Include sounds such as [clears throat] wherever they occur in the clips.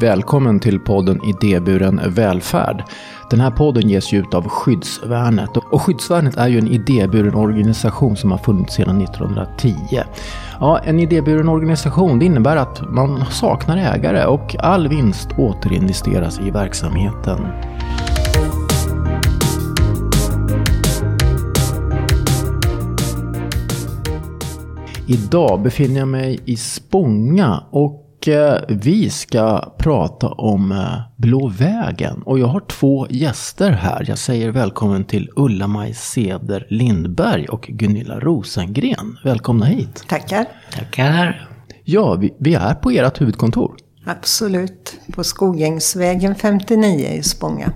Välkommen till podden Idéburen välfärd. Den här podden ges ut av Skyddsvärnet och Skyddsvärnet är ju en idéburen organisation som har funnits sedan 1910. Ja, en idéburen organisation det innebär att man saknar ägare och all vinst återinvesteras i verksamheten. Idag befinner jag mig i Spånga och vi ska prata om eh, Blå vägen. Och jag har två gäster här. Jag säger välkommen till Ulla-Maj Ceder Lindberg och Gunilla Rosengren. Välkomna hit. Tackar. Tackar. Ja, vi, vi är på ert huvudkontor. Absolut. På Skogängsvägen 59 i Spånga.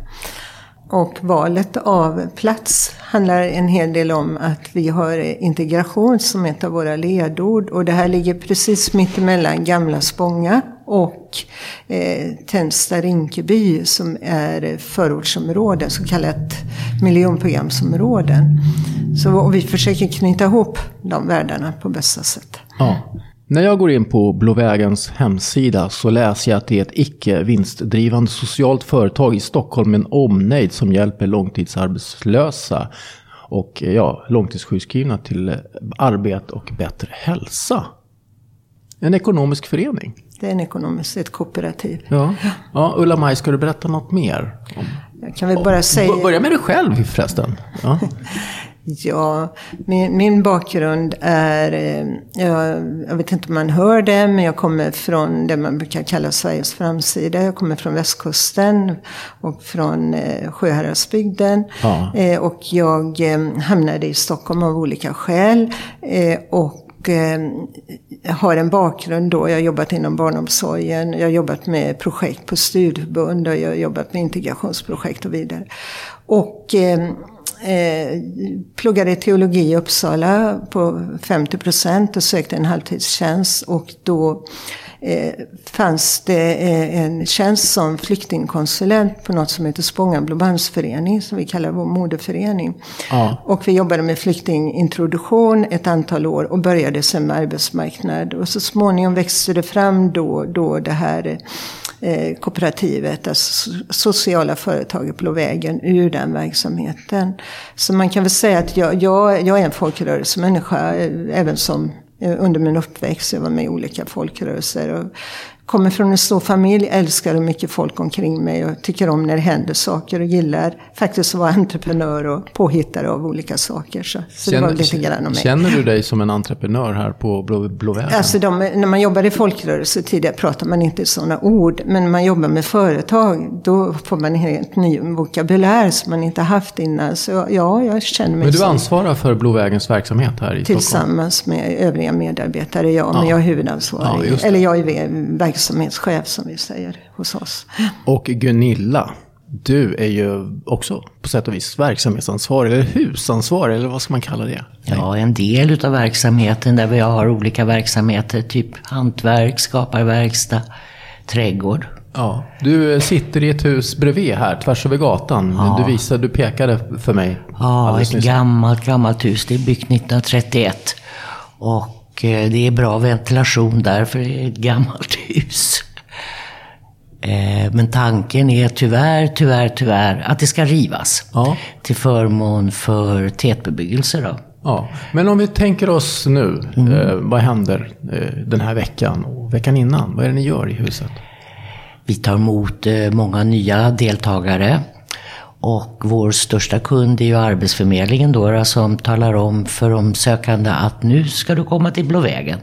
Och valet av plats handlar en hel del om att vi har integration som ett av våra ledord. Och det här ligger precis mittemellan Gamla Spånga och eh, Tensta-Rinkeby som är förortsområden, så kallat miljonprogramsområden. Så och vi försöker knyta ihop de världarna på bästa sätt. Ja. När jag går in på Blåvägens hemsida så läser jag att det är ett icke vinstdrivande socialt företag i Stockholm med en omnejd som hjälper långtidsarbetslösa och ja, långtidssjukskrivna till arbete och bättre hälsa. En ekonomisk förening. Det är en ekonomisk, ett kooperativ. Ja, ja Ulla-Maj, ska du berätta något mer? Om, jag kan väl bara säga... Börja med dig själv förresten. Ja. [laughs] Ja, min, min bakgrund är, eh, jag, jag, vet inte om man hör det, men jag kommer från det man brukar kalla Sveriges framsida. Jag kommer från västkusten och från eh, Sjuhäradsbygden. Ja. Eh, och jag eh, hamnade i Stockholm av olika skäl. Eh, och eh, har en bakgrund då. Jag har jobbat inom barnomsorgen. Jag har jobbat med projekt på studieförbund och jag har jobbat med integrationsprojekt och vidare. Och eh, eh, pluggade teologi i Uppsala på 50 procent och sökte en halvtidstjänst. Och då eh, fanns det eh, en tjänst som flyktingkonsulent på något som heter Spånga Blåbandsförening, som vi kallar vår moderförening. Ja. Och vi jobbade med flyktingintroduktion ett antal år och började sen med arbetsmarknad. Och så småningom växte det fram då, då det här eh, kooperativet, alltså sociala företaget Blå vägen, ur den verksamheten. Så man kan väl säga att jag, jag, jag är en folkrörelsemänniska, eh, även som eh, under min uppväxt. Jag var med i olika folkrörelser. Och kommer från en stor familj, älskar och mycket folk omkring mig och tycker om när det händer saker och gillar faktiskt att vara [laughs] entreprenör och påhittare av olika saker. Så, så känner, det var lite grann om mig. Känner du dig som en entreprenör här på Blå, Blå vägen? Alltså de, när man jobbar i folkrörelse tidigare pratar man inte sådana ord. Men när man jobbar med företag då får man en helt ny vokabulär som man inte haft innan. Så ja, jag känner mig Men du ansvarar för Blå vägens verksamhet här i Tillsammans Stockholm? Tillsammans med övriga medarbetare, ja. ja. Men jag är huvudansvarig. Ja, Eller jag är verksamhetschef som vi säger hos oss. Och Gunilla, du är ju också på sätt och vis verksamhetsansvarig, eller husansvarig, eller vad ska man kalla det? Ja, en del utav verksamheten där vi har olika verksamheter, typ hantverk, skaparverkstad, trädgård. Ja, du sitter i ett hus bredvid här, tvärs över gatan. Ja. Du visade, du pekade för mig. Ja, ett gammalt, gammalt hus. Det är byggt 1931. Och Eh, det är bra ventilation där, för det är ett gammalt hus. Eh, men tanken är tyvärr, tyvärr, tyvärr att det ska rivas. Ja. Till förmån för tätbebyggelse då. Ja, men om vi tänker oss nu, mm. eh, vad händer den här veckan och veckan innan? Vad är det ni gör i huset? Vi tar emot många nya deltagare. Och vår största kund är ju Arbetsförmedlingen då, som talar om för de sökande att nu ska du komma till Blå vägen.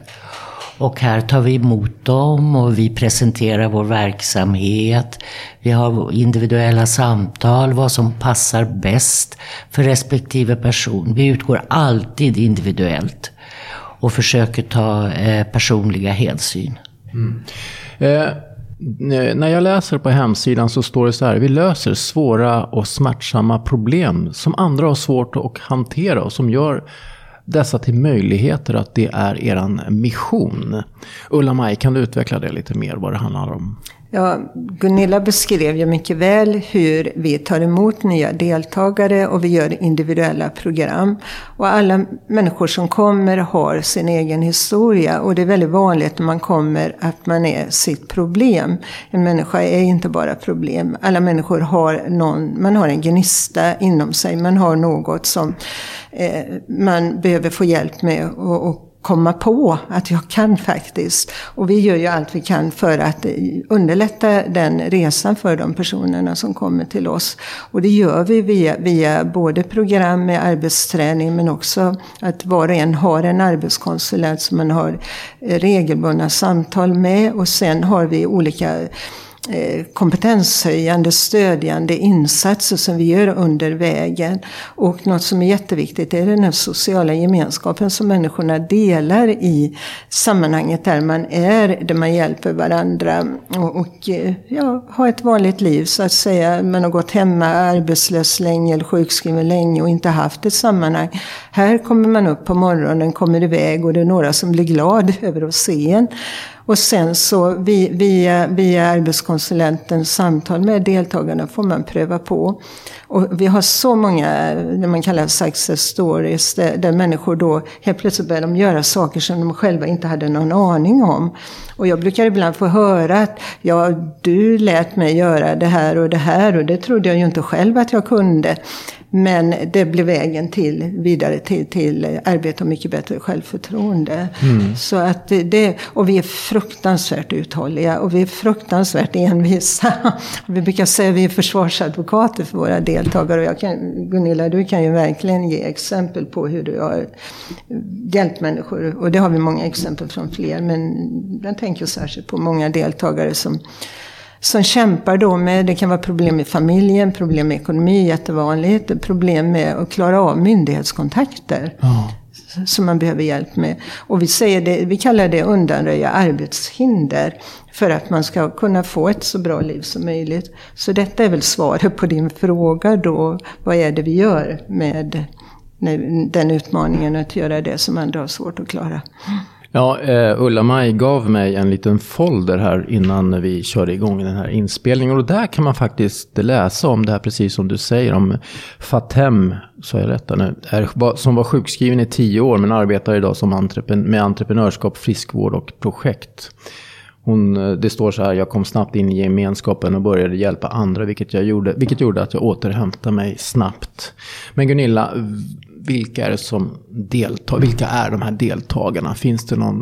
Och här tar vi emot dem och vi presenterar vår verksamhet. Vi har individuella samtal, vad som passar bäst för respektive person. Vi utgår alltid individuellt och försöker ta eh, personliga hänsyn. Mm. Eh, Eh, när jag läser på hemsidan så står det så här. Vi löser svåra och smärtsamma problem som andra har svårt att hantera och som gör dessa till möjligheter att det är eran mission. Ulla-Maj, kan du utveckla det lite mer vad det handlar om? Ja, Gunilla beskrev ju mycket väl hur vi tar emot nya deltagare och vi gör individuella program. Och alla människor som kommer har sin egen historia och det är väldigt vanligt när man kommer att man är sitt problem. En människa är inte bara problem. Alla människor har någon, man har en gnista inom sig, man har något som Eh, man behöver få hjälp med och, komma på att jag kan faktiskt. Och vi gör ju allt vi kan för att underlätta den resan för de personerna som kommer till oss. Och det gör vi via, via både program med arbetsträning men också att var och en har en arbetskonsulent som man har regelbundna samtal med. Och sen har vi olika Eh, Eh, kompetenshöjande, stödjande insatser som vi gör under vägen. Och något som är jätteviktigt är den här sociala gemenskapen som människorna delar i sammanhanget där man är, där man hjälper varandra och, och eh, ja, har ett vanligt liv så att säga. Man har gått hemma arbetslös länge eller sjukskriven länge och inte haft ett sammanhang. Här kommer man upp på morgonen, kommer iväg och det är några som blir glad [laughs] över att se en. Och sen så via, via arbetskonsulentens samtal med deltagarna får man pröva på. Och vi har så många, det man kallar success stories, där, där människor då helt plötsligt börjar de göra saker som de själva inte hade någon aning om. Och jag brukar ibland få höra att ja, du lät mig göra det här och det här och det trodde jag ju inte själv att jag kunde. Men det blev vägen till, vidare till, till arbete och mycket bättre självförtroende. Mm. Så att det, och vi är fruktansvärt uthålliga och vi är fruktansvärt envisa. [laughs] Vi brukar säga att vi är försvarsadvokater för våra deltagare. Och jag kan, Gunilla, du kan ju verkligen ge exempel på hur du har hjälpt människor. Och det har vi många exempel från fler. Men jag tänker särskilt på många deltagare som som kämpar då med, det kan vara problem i familjen, problem med ekonomi, jättevanligt, problem med att klara av myndighetskontakter. Ja. Som man behöver hjälp med. Och vi, säger det, vi kallar det undanröja arbetshinder. För att man ska kunna få ett så bra liv som möjligt. Så detta är väl svaret på din fråga då. Vad är det vi gör med den utmaningen att göra det som andra har svårt att klara. Ja, uh, Ulla-Maj gav mig en liten folder här innan vi körde igång den här inspelningen. Och där kan man faktiskt läsa om det här, precis som du säger, om Fatem, så jag rätt nu, är, som var sjukskriven i tio år men arbetar idag som entrepren med entreprenörskap, friskvård och projekt. Hon, eh, det står så här, jag kom snabbt in i gemenskapen och började hjälpa andra, vilket, jag gjorde, vilket gjorde att jag återhämtade mig snabbt. Men Gunilla, vilka är det som deltar? Vilka är de här deltagarna? Finns det någon,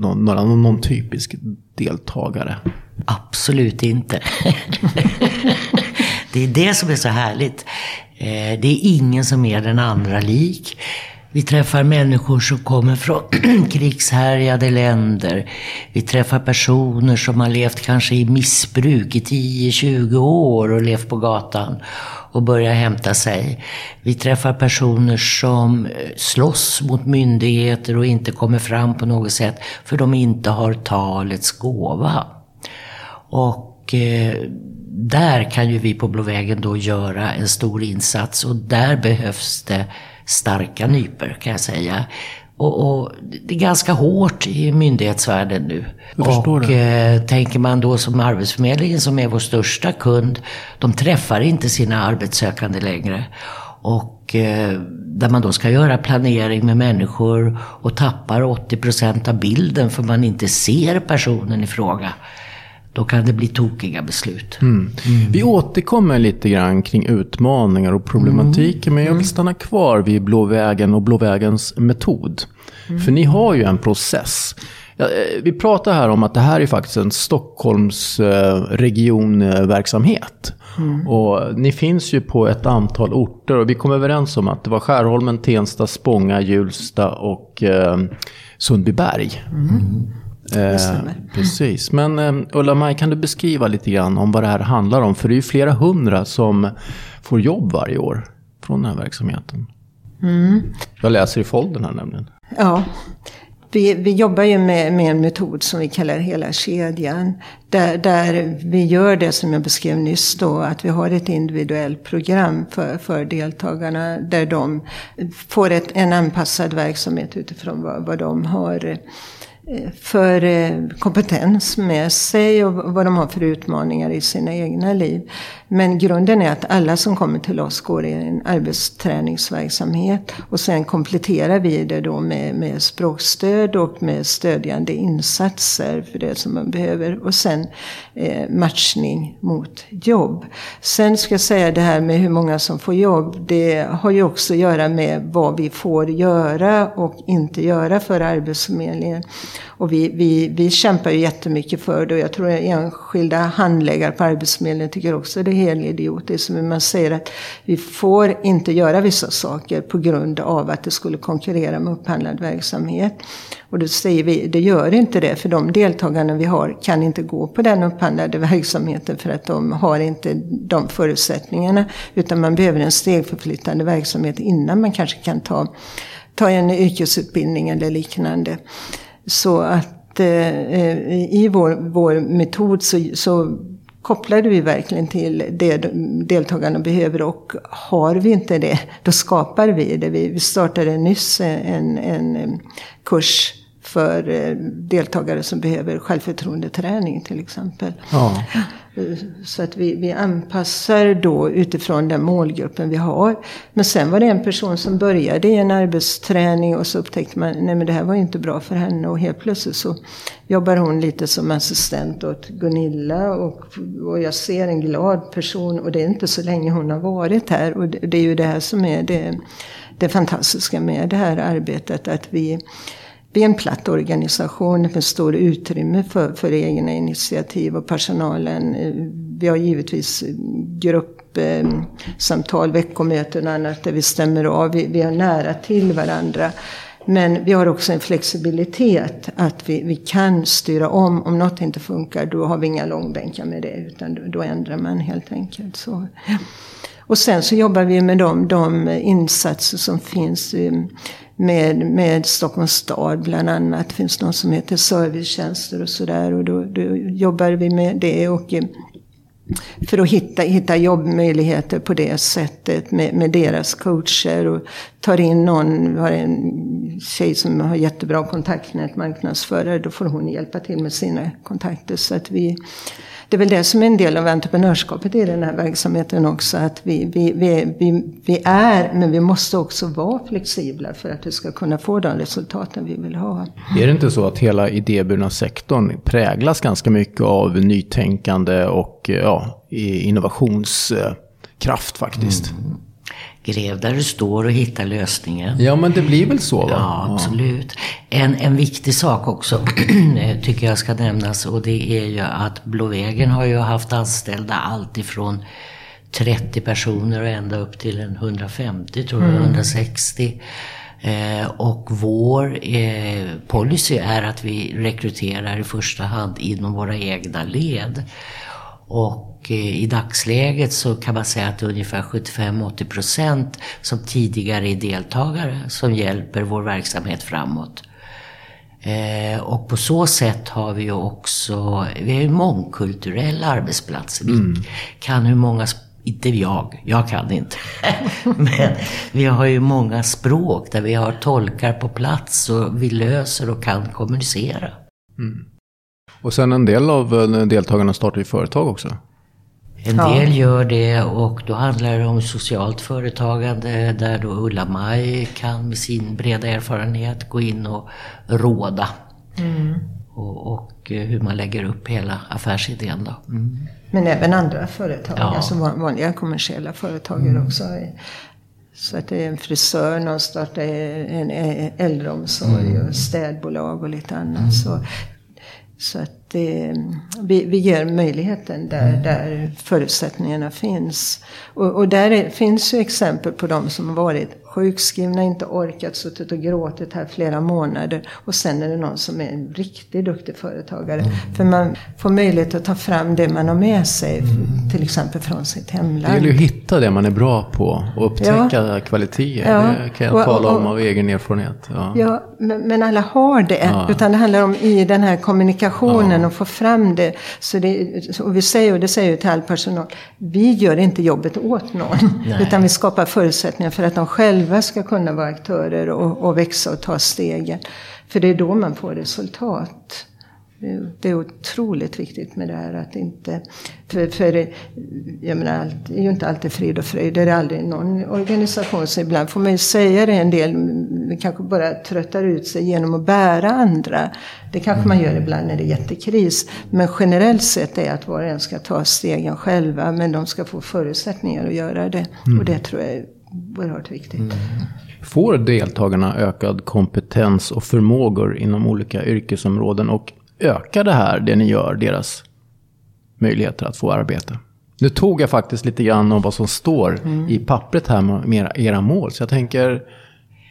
någon, någon, någon typisk deltagare? Absolut inte. [laughs] det är det som är så härligt. Eh, det är ingen som är den andra lik. Vi träffar människor som kommer från [clears throat] krigshärjade länder. Vi träffar personer som har levt kanske i missbruk i 10-20 år och levt på gatan och börjar hämta sig. Vi träffar personer som eh, slåss mot myndigheter och inte kommer fram på något sätt för de inte har talets gåva. Och eh, där kan ju vi på Blå vägen då göra en stor insats och där behövs det starka nyper kan jag säga. Och, och, det är ganska hårt i myndighetsvärlden nu. och eh, tänker man då som Arbetsförmedlingen som är vår största kund, de träffar inte sina arbetssökande längre. Och eh, där man då ska göra planering med människor och tappar 80% av bilden för man inte ser personen i fråga då kan det bli tokiga beslut. Mm. Mm. Vi återkommer lite grann kring utmaningar och problematiken. Men jag vill stanna kvar vid Blå vägen och Blå vägens metod. Mm. För ni har ju en process. Eh, vi pratar här om att det här är faktiskt en Stockholms eh, regionverksamhet. Mm. Och ni finns ju på ett antal orter och vi kom överens om att det var Skärholmen, Tensta, Spånga, Hjulsta och eh, Sundbyberg. Mm. Eh, precis. Men eh, Ulla-Maj, kan du beskriva lite grann om vad det här handlar om? För det är ju flera hundra som får jobb varje år från den här verksamheten. Mm. Jag läser i foldern här nämligen. Ja. Vi, vi jobbar ju med, med, en metod som vi kallar hela kedjan. Där, där vi gör det som jag beskrev nyss då, att vi har ett individuellt program för, för deltagarna. Där de får ett, en anpassad verksamhet utifrån vad, vad de har för eh, kompetens med sig och vad de har för utmaningar i sina egna liv. Men grunden är att alla som kommer till oss går i en arbetsträningsverksamhet och sen kompletterar vi det då med, med språkstöd och med stödjande insatser för det som man behöver och sen eh, matchning mot jobb. Sen ska jag säga det här med hur många som får jobb. Det har ju också att göra med vad vi får göra och inte göra för Arbetsförmedlingen. Och vi, vi, vi kämpar ju jättemycket för det och jag tror att enskilda handläggare på Arbetsförmedlingen tycker också det är helt idiotiskt. Men man säger att vi får inte göra vissa saker på grund av att det skulle konkurrera med upphandlad verksamhet. Och då säger vi, det gör inte det för de deltagarna vi har kan inte gå på den upphandlade [laughs] verksamheten för att de har inte de förutsättningarna. Utan man behöver en stegförflyttande verksamhet innan man kanske kan ta, ta en yrkesutbildning eller liknande. Så att eh, eh, i vår, vår metod så, så kopplade vi verkligen till det deltagarna behöver och har vi inte det, då skapar vi det. Vi startade nyss en, en kurs för eh, deltagare som behöver självförtroendeträning till exempel. Ja. Eh, så att vi, vi anpassar då utifrån den målgruppen vi har. Men sen var det en person som började i en arbetsträning och så upptäckte man nej men det här var inte bra för henne och helt plötsligt så jobbar hon lite som assistent åt Gunilla och, och jag ser en glad person och det är inte så länge hon har varit här och det, det är ju det här som är det, det fantastiska med det här arbetet att vi vi är en platt organisation med stor utrymme för, för egna initiativ och personalen. Vi har givetvis gruppsamtal, veckomöten och annat där vi stämmer av. Vi, vi är nära till varandra. Men vi har också en flexibilitet att vi, vi kan styra om. Om något inte funkar då har vi inga långbänkar med det utan då, då ändrar man helt enkelt. Så. Och sen så jobbar vi med de, de insatser som finns eh, med, med Stockholms stad bland annat. Det finns något som heter servicetjänster och sådär. Och då, då jobbar vi med det. och eh, för att hitta, hitta jobbmöjligheter på det sättet med, med deras coacher. Och tar in någon, vi har en tjej som har jättebra kontaktnät, marknadsförare, då får hon hjälpa till med sina kontakter. Så att vi det är väl det som är en del av entreprenörskapet i den här verksamheten också. Att vi, vi, vi, vi, vi är, men vi måste också vara flexibla för att vi ska kunna få de resultaten vi vill ha. Är det inte så att hela idéburna sektorn präglas ganska mycket av nytänkande och ja, innovationskraft faktiskt? Mm. Gräv där du står och hitta lösningen. Ja, men det blir väl så? Va? Ja, absolut. En, en viktig sak också [clears throat] tycker jag ska nämnas och det är ju att Blåvägen har ju haft anställda alltifrån 30 personer och ända upp till en 150, tror jag, mm. 160. Eh, och vår eh, policy är att vi rekryterar i första hand inom våra egna led. Och eh, i dagsläget så kan man säga att det är ungefär 75-80 procent som tidigare är deltagare som hjälper vår verksamhet framåt. Eh, och på så sätt har vi ju också, vi har ju mångkulturell arbetsplats. Vi mm. kan hur många, inte jag, jag kan inte. [laughs] Men vi har ju många språk där vi har tolkar på plats och vi löser och kan kommunicera. Mm. Och sen en del av eh, deltagarna startar ju företag också. En del gör det och då handlar det om socialt företagande där då Ulla-Maj kan med sin breda erfarenhet gå in och råda. Mm. Och, och, eh, hur man lägger upp hela affärsidén då. Mm. Men även andra företag, ja. alltså vanliga kommersiella företag mm. också. Så att det är en frisör, någon startar en äldreomsorg mm. och städbolag och lite annat. Mm. Så så att det, vi, vi ger möjligheten där, mm. där förutsättningarna finns. Och, och där är, finns ju exempel på de som har varit sjukskrivna, inte orkat, suttit och gråtit här flera månader. Och sen är det någon som är en riktigt duktig företagare. Mm. För man får möjlighet att ta fram det man har med sig, mm. till exempel från sitt hemland. Det gäller ju att hitta det man är bra på och upptäcka ja. kvaliteter. Ja. Det kan jag och, tala om av egen erfarenhet. Ja, ja men, men, alla har det. Ja. Utan det handlar om i den här kommunikationen och få fram det. Så det, och vi säger, och det säger jag till all personal, vi gör inte jobbet åt någon. Nej. Utan vi skapar förutsättningar för att de själva själva ska kunna vara aktörer och, och växa och ta stegen. För det är då man får resultat. Det är otroligt viktigt med det här att inte... För, för jag menar, det är ju inte alltid frid och fröjd. Det är aldrig någon organisation. Så ibland får man ju säga det en del. kanske bara tröttar ut sig genom att bära andra. Det kanske man gör ibland när det är jättekris. Men generellt sett är att var och en ska ta stegen själva. Men de ska få förutsättningar att göra det. Mm. Och det tror jag är oerhört viktigt. Mm. Får deltagarna ökad kompetens och förmågor inom olika yrkesområden? Och ökar det här, det ni gör, deras möjligheter att få arbete? Nu tog jag faktiskt lite grann om vad som står mm. i pappret här med era mål. Så jag tänker,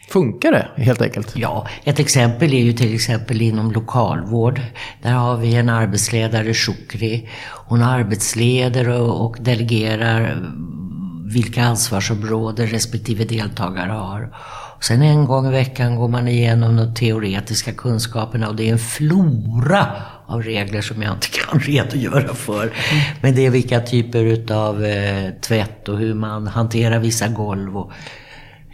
funkar det helt enkelt? Ja, ett exempel är ju till exempel inom lokalvård. Där har vi en arbetsledare, Shukri. Hon arbetsleder och delegerar vilka ansvarsområden respektive deltagare har. Sen en gång i veckan går man igenom de teoretiska kunskaperna och det är en flora av regler som jag inte [laughs] kan redogöra för. Men det är vilka typer utav eh, tvätt och hur man hanterar vissa golv och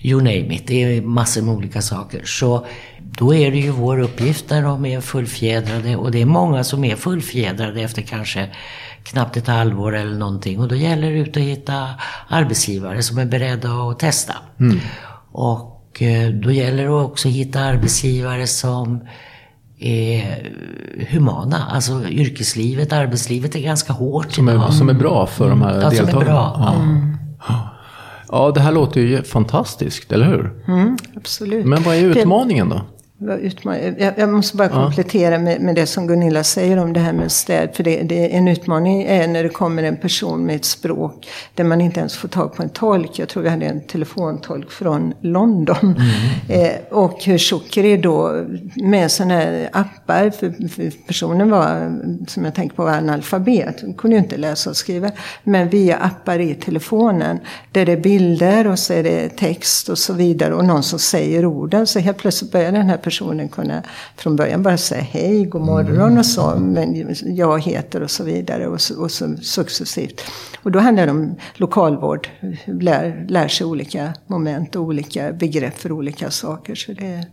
you name it. Det är massor med olika saker. Så då är det ju vår uppgift när de är fullfjädrade och det är många som är fullfjädrade efter kanske knappt ett halvår eller någonting. Och då gäller det ut att hitta arbetsgivare som är beredda att testa. Mm. Och eh, då gäller det också att hitta arbetsgivare som är humana. Alltså yrkeslivet, arbetslivet är ganska hårt som är, som är bra för de här ja, deltagarna? Som är bra, ja. Mm. ja, det här låter ju fantastiskt, eller hur? Mm, absolut. Men vad är utmaningen då? Jag måste bara komplettera med, med det som Gunilla säger om det här med städ. För det, det, en utmaning är när det kommer en person med ett språk där man inte ens får tag på en tolk. Jag tror vi hade en telefontolk från London. Mm. [laughs] Eh, och hur Shukri då med sådana här appar, för, för, personen var, som jag tänker på, var analfabet. Hon kunde ju inte läsa och skriva. Men via appar i telefonen där det är bilder och så är det text och så vidare. Och någon som säger orden. Så helt plötsligt börjar den här personen personen kunna från början bara säga hej, god morgon och så, men jag heter och så vidare och så, och så successivt. Och då handlar det om lokalvård, lär, lär sig olika moment och olika begrepp för olika saker. Så det,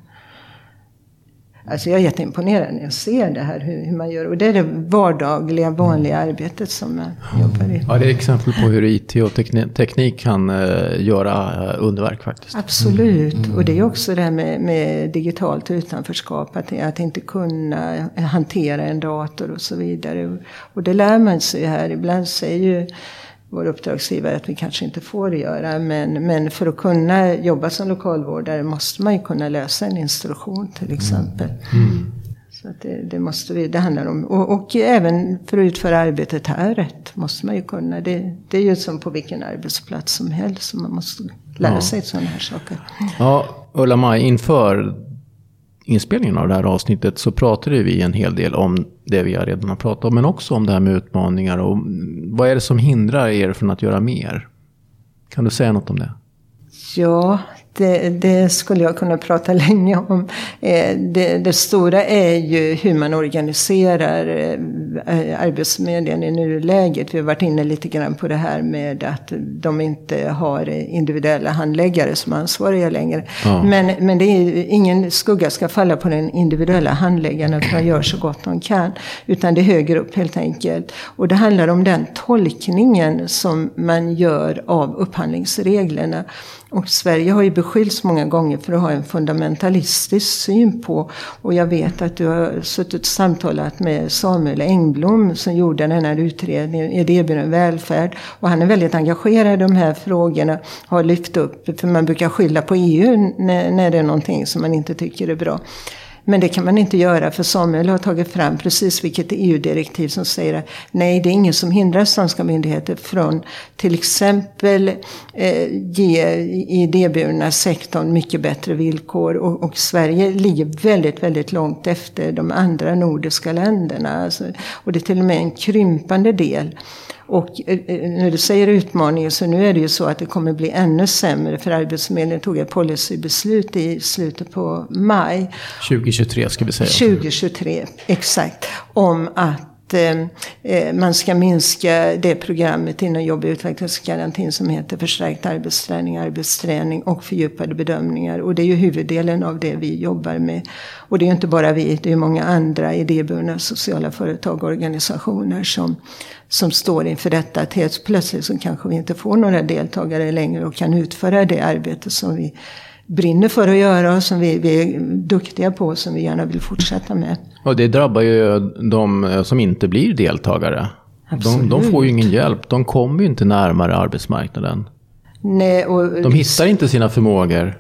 Alltså jag är jätteimponerad när jag ser det här, hur, hur, man gör. Och det är det vardagliga, vanliga arbetet som man jobbar i. Ja, det är exempel på hur IT och teknik, teknik kan uh, göra uh, underverk faktiskt. Absolut. Mm. Och det är också det här med, med digitalt utanförskap. Att, att inte kunna hantera en dator och så vidare. Och det lär man sig här. Ibland säger ju vår uppdragsgivare att vi kanske inte får göra. Men, men för att kunna jobba som lokalvårdare måste man ju kunna läsa en instruktion till exempel. Mm. Mm. Så det, det, måste vi, det handlar om. Och, och, även för att utföra arbetet här rätt måste man ju kunna. Det, det är ju som på vilken arbetsplats som helst. Så man måste lära ja. sig sådana här saker. Ja, Ulla-Maj, inför inspelningen av det här avsnittet så pratade vi en hel del om det vi redan har pratat om, men också om det här med utmaningar och vad är det som hindrar er från att göra mer? Kan du säga något om det? Ja, det, det, skulle jag kunna prata [laughs] länge om. Eh, det, det, stora är ju hur man organiserar eh, Arbetsförmedlingen i nuläget. Vi har varit inne lite grann på det här med att de inte har individuella handläggare som ansvariga längre. Ja. Men, men det är, ingen skugga ska falla på den individuella handläggaren att de gör så gott de kan. Utan det är högre upp helt enkelt. Och det handlar om den tolkningen som man gör av upphandlingsreglerna. Och Sverige har ju beskyllts många gånger för att ha en fundamentalistisk syn på, och jag vet att du har suttit och samtalat med Samuel Engblom som gjorde den här utredningen, Idéburen välfärd. Och han är väldigt engagerad i de här frågorna, har lyft upp, för man brukar skylla på EU när, när det är någonting som man inte tycker är bra. Men det kan man inte göra för Samuel har tagit fram precis vilket EU-direktiv som säger att nej, det är ingen som hindrar svenska myndigheter från till exempel eh, ge idéburna sektorn mycket bättre villkor. Och, och, Sverige ligger väldigt, väldigt långt efter de andra nordiska länderna. Alltså, och det är till och med en krympande del. Och eh, eh, när du säger utmaningen så nu är det ju så att det kommer bli ännu sämre för Arbetsförmedlingen tog ett policybeslut i slutet på maj. 2023 ska vi säga. 2023, exakt. Om att Eh, eh, man ska minska det programmet inom jobb och utvecklingsgarantin som heter förstärkt arbetsträning, arbetsträning och fördjupade bedömningar. Och det är ju huvuddelen av det vi jobbar med. Och det är ju inte bara vi, det är många andra idéburna sociala företag och organisationer som, som står inför detta. Att helt plötsligt så kanske vi inte får några deltagare längre och kan utföra det arbete som vi brinner för att göra och som vi, vi är duktiga på och som vi gärna vill fortsätta med. Och det drabbar ju de som inte blir deltagare. De, de, får ju ingen hjälp. De kommer ju inte närmare arbetsmarknaden. Nej, och... De hittar inte sina förmågor.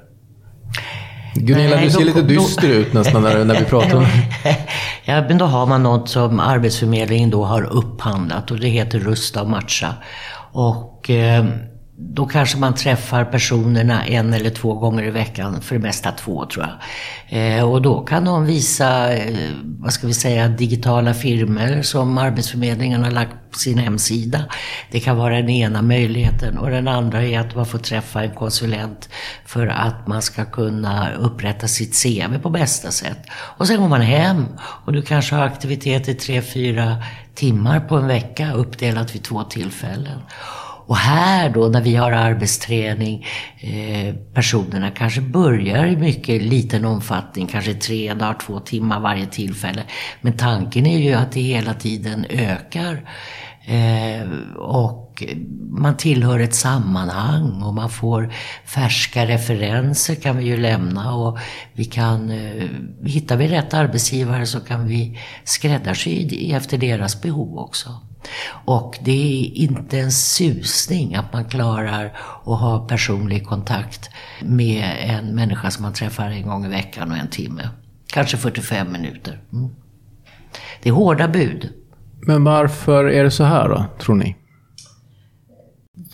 Gunilla, Nej, du ser då, lite dyster då, ut nästan när, när vi [laughs] pratar om Ja, men då har man något som Arbetsförmedlingen då har upphandlat och det heter Rusta och matcha. Och eh, då kanske man träffar personerna en eller två gånger i veckan, för det mesta två tror jag. Eh, och då kan de visa, eh, vad ska vi säga, digitala filmer som Arbetsförmedlingen har lagt på sin hemsida. Det kan vara den ena möjligheten. Och den andra är att man får träffa en konsulent för att man ska kunna upprätta sitt CV på bästa sätt. Och sen går man hem och du kanske har aktiviteter tre, fyra timmar på en vecka uppdelat vid två tillfällen. Och här då när vi har arbetsträning, eh, personerna kanske börjar i mycket liten omfattning, kanske tre dagar, två timmar varje tillfälle. Men tanken är ju att det hela tiden ökar. Eh, och man tillhör ett sammanhang och man får färska referenser kan vi ju lämna och vi kan, eh, hittar vi rätt arbetsgivare så kan vi skräddarsy efter deras behov också. Och det är inte en susning att man klarar att ha personlig kontakt med en människa som man träffar en gång i veckan och en timme. Kanske 45 minuter. Mm. Det är hårda bud. Men varför är det så här då, tror ni?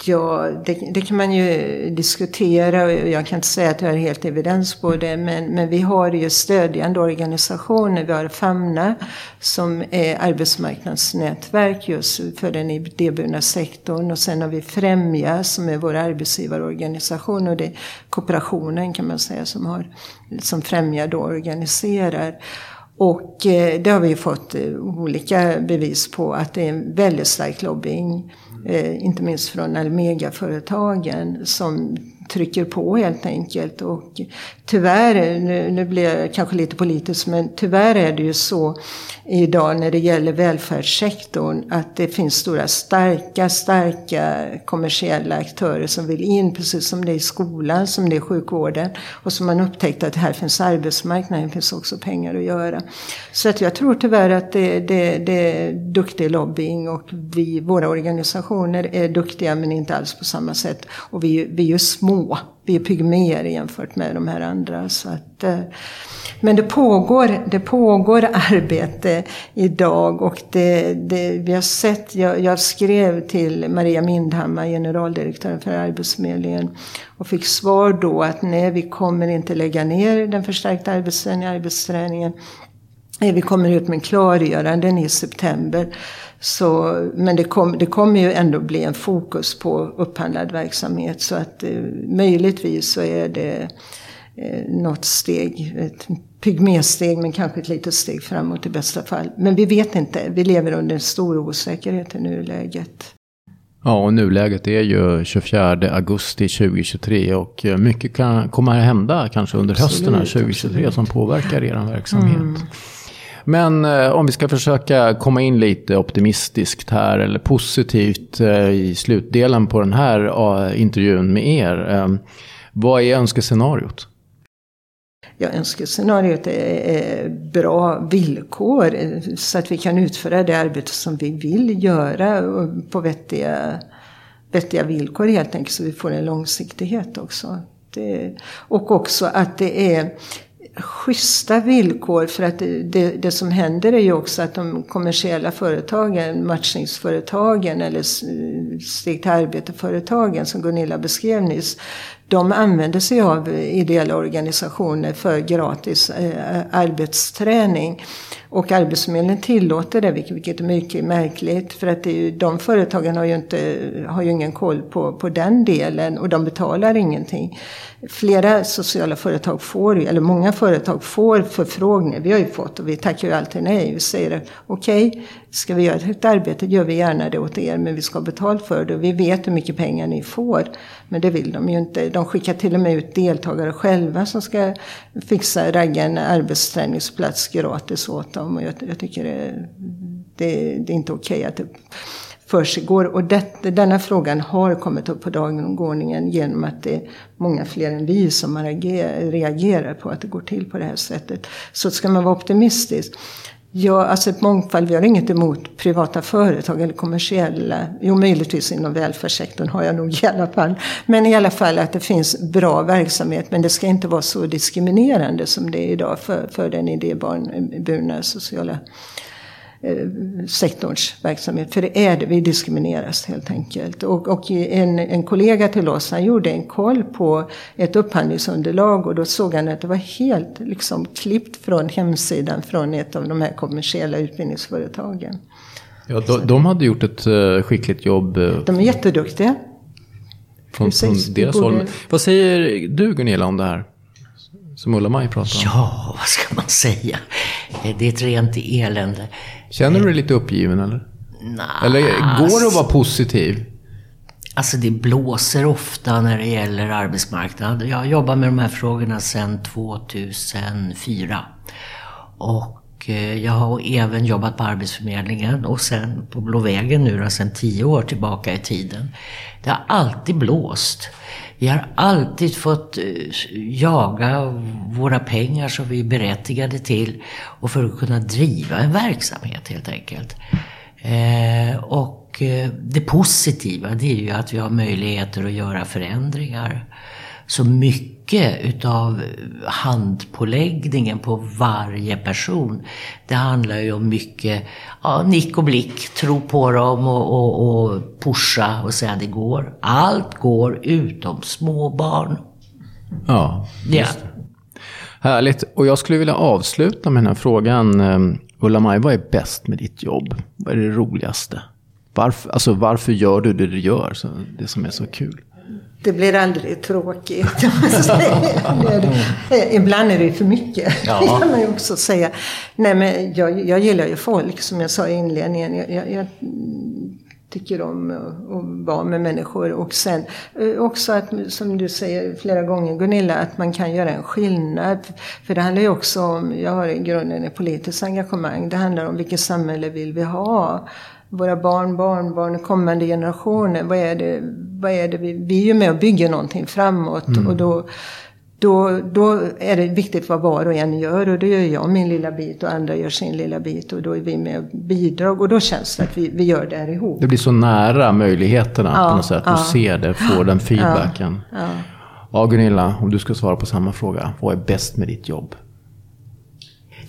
Ja, det, det, kan man ju diskutera och jag kan inte säga att jag har helt evidens på det. Men, men vi har ju stödjande organisationer. Vi har Famna som är arbetsmarknadsnätverk just för den idéburna sektorn. Och sen har vi Främja som är vår arbetsgivarorganisation. Och det är kooperationen kan man säga som, har, som Främja då organiserar. Och eh, det har vi fått eh, olika bevis på att det är en väldigt stark lobbying eh, inte minst från Almega-företagen som trycker på helt enkelt. Och tyvärr, nu, nu blir jag kanske lite politisk, men tyvärr är det ju så idag när det gäller välfärdssektorn att det finns stora starka, starka kommersiella aktörer som vill in, precis som det är i skolan, som det är i sjukvården. Och som man upptäckt att här finns arbetsmarknaden, finns också pengar att göra. Så att jag tror tyvärr att det, det, det är duktig lobbying och vi, våra organisationer är duktiga men inte alls på samma sätt. Och vi, vi är ju små vi är pygméer jämfört med de här andra. Så att, eh, men det pågår, det pågår arbete idag och det, det, vi har sett, jag, jag, skrev till Maria Mindhammar, generaldirektören för Arbetsförmedlingen och fick svar då att nej, vi kommer inte lägga ner den förstärkta arbetsträningen, arbetsträningen. Vi kommer ut med klargöranden i september. Så, men det, kom, det kommer ju ändå bli en fokus på upphandlad verksamhet. Så att eh, möjligtvis så är det eh, något steg, ett pygmesteg men kanske ett litet steg framåt i bästa fall. Men vi vet inte, vi lever under en stor osäkerhet i nuläget. Ja, och nuläget är ju 24 augusti 2023 och eh, mycket kan komma att hända kanske under absolut, hösten här 2023 absolut. som påverkar er verksamhet. Mm. Men eh, om vi ska försöka komma in lite optimistiskt här eller positivt eh, i slutdelen på den här eh, intervjun med er. Eh, vad är önskescenariot? Ja, önskescenariot är bra villkor eh, så att vi kan utföra det arbete som vi vill göra på vettiga, vettiga villkor helt enkelt så vi får en långsiktighet också. Det, och också att det är schyssta villkor för att det, det, det, som händer är ju också att de kommersiella företagen, matchningsföretagen eller steg till arbete-företagen som Gunilla beskrev nyss, de använder sig av ideella organisationer för gratis eh, eh arbetsträning. Och Arbetsförmedlingen tillåter det, vilket är mycket märkligt. För att det är ju, de företagen har ju, inte, har ju ingen koll på, på den delen och de betalar ingenting. Flera sociala företag får, eller många företag får förfrågningar. Vi har ju fått och vi tackar ju alltid nej. Vi säger okej, okay, ska vi göra ett arbete gör vi gärna det åt er men vi ska ha betalt för det. Och vi vet hur mycket pengar ni får. Men det vill de ju inte. De skickar till och med ut deltagare själva som ska fixa, ragga en arbetsträningsplats gratis åt dem. Och jag, jag tycker det, det, det är inte okej okay att det försiggår. Och det, denna frågan har kommit upp på dagordningen genom att det är många fler än vi som reagerar på att det går till på det här sättet. Så ska man vara optimistisk. Ja, alltså mångfald, vi har inget emot privata företag eller kommersiella. Jo, möjligtvis inom välfärdssektorn har jag nog i alla fall. Men i alla fall att det finns bra verksamhet. Men det ska inte vara så diskriminerande som det är idag för, för den idéburna eh, sociala Eh, sektorns verksamhet. För det är det, vi diskrimineras helt enkelt. Och, och en, en kollega till oss, han gjorde en koll på ett upphandlingsunderlag och då såg han att det var helt liksom klippt från hemsidan från ett av de här kommersiella utbildningsföretagen. Ja, de, de hade gjort ett uh, skickligt jobb. Uh, de är jätteduktiga. Från, från deras borde... håll. Vad säger du Gunilla om det här? Som Ulla-Maj pratar om. Ja, vad ska man säga? Det är ett rent elände. Känner du dig lite uppgiven eller? Nej. Eller går det att vara positiv? Alltså det blåser ofta när det gäller arbetsmarknaden. Jag har jobbat med de här frågorna sedan 2004. Och eh, jag har även jobbat på Arbetsförmedlingen och sen på Blå vägen nu då, sedan tio år tillbaka i tiden. Det har alltid blåst. Vi har alltid fått eh, jaga våra pengar som vi är berättigade till och för att kunna driva en verksamhet helt enkelt. Eh, och eh, det positiva det är ju att vi har möjligheter att göra förändringar. Så mycket utav handpåläggningen på varje person, det handlar ju om mycket ja, nick och blick, tro på dem och, och, och pusha och säga det går. Allt går utom små barn. Ja, ja. Härligt. Och jag skulle vilja avsluta med den här frågan. Eh, Ulla-Maj, vad är bäst med ditt jobb? Vad är det roligaste? Varför, alltså, varför gör du det du gör? Så det som är så kul? Det blir aldrig tråkigt. Ibland är det för mycket, [laughs] ja. kan man ju också säga. Nej, men jag, jag gillar ju folk, som jag sa i inledningen. Jag, jag, jag tycker om att vara med människor. Och sen eh, också att, som du säger flera gånger Gunilla, att man kan göra en skillnad. För det handlar ju också om, jag har i grunden ett politiskt engagemang. Det handlar om vilket samhälle vill vi ha? Våra barn, barnbarn, kommande generationer. Vad är det, vad är det vi, vi är ju med och bygger någonting framåt. Mm. Och då, då, då är det viktigt vad var och en gör. Och då gör jag min lilla bit och andra gör sin lilla bit. Och då är vi med och bidrar. Och då känns det att vi, vi gör det här ihop. Det blir så nära möjligheterna ja, på något sätt. Du ja. ser det, får den feedbacken. Ja, ja. ja, Gunilla, om du ska svara på samma fråga. Vad är bäst med ditt jobb?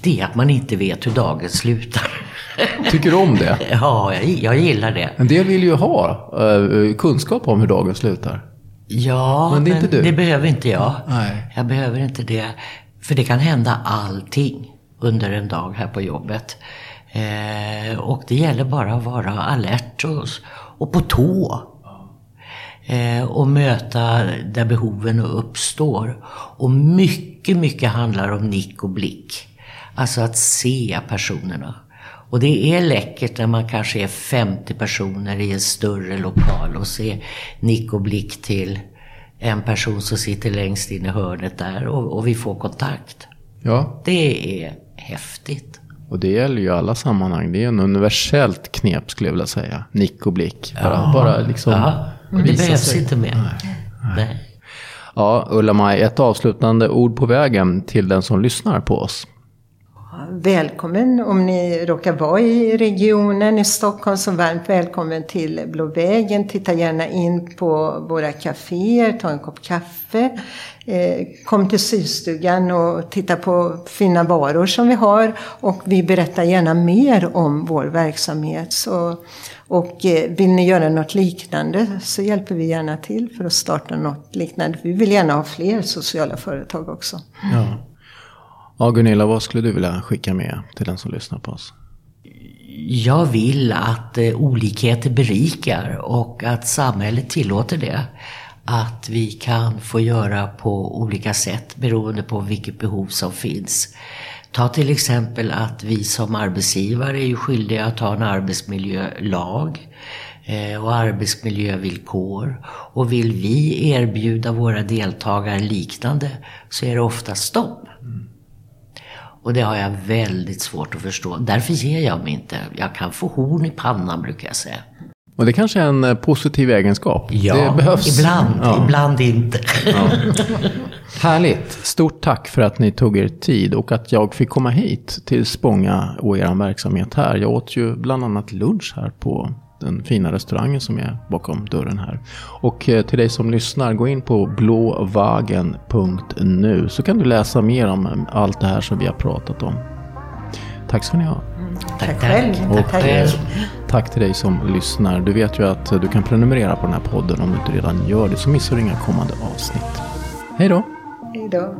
Det är att man inte vet hur dagen slutar. Tycker du om det? [laughs] Ja, jag, jag gillar det. En del vill ju ha uh, kunskap om hur dagen slutar. Ja, men det, men det behöver inte jag. Nej. Jag behöver inte det. För det kan hända allting under en dag här på jobbet. Eh, och det gäller bara att vara alert och, och på tå. Eh, och möta där behoven uppstår. Och mycket, mycket handlar om nick och blick. Alltså att se personerna. Och det är läckert när man kanske är 50 personer i en större lokal och ser nick och blick till en person som sitter längst in i hörnet där och, och vi får kontakt. Ja. Det är häftigt. Och det gäller ju alla sammanhang. Det är en universellt knep skulle jag vilja säga. Nick och blick. Bara, ja. bara liksom ja. Det behövs sig. inte mer. Nej. Nej. Ja, Ulla-Maj, ett avslutande ord på vägen till den som lyssnar på oss välkommen om ni råkar vara i regionen i Stockholm så varmt välkommen till Blå vägen. Titta gärna in på våra kaféer, ta en kopp kaffe. Eh, kom till systugan och titta på fina varor som vi har och vi berättar gärna mer om vår verksamhet. Så, och eh, vill ni göra något liknande så hjälper vi gärna till för att starta något liknande. Vi vill gärna ha fler sociala företag också. Ja. Ja, Gunilla, vad skulle du vilja skicka med till den som lyssnar på oss? Jag vill att eh, olikheter berikar och att samhället tillåter det. Att vi kan få göra på olika sätt beroende på vilket behov som finns. Ta till exempel att vi som arbetsgivare är skyldiga att ha en arbetsmiljölag eh, och arbetsmiljövillkor. Och vill vi erbjuda våra deltagare liknande så är det ofta stopp. Och det har jag väldigt svårt att förstå. Därför ger jag mig inte. Jag kan få horn i pannan brukar jag säga. Och det kanske är en eh, positiv egenskap. Ja, det behövs. ibland. Ja. Ibland inte. Ja. Härligt. Stort tack för att ni tog er tid och att jag fick komma hit till Spånga och er verksamhet här. Jag åt ju bland annat lunch här på den fina restaurangen som är bakom dörren här. Och eh, till dig som lyssnar, gå in på blåvagen.nu så kan du läsa mer om allt det här som vi har pratat om. Tack ska ni ha. Tack själv. Och Tack. eh, tack till dig som lyssnar. Du vet ju att du kan prenumerera på den här podden om du inte redan gör det så missar du inga kommande avsnitt. Hej då! Hej då.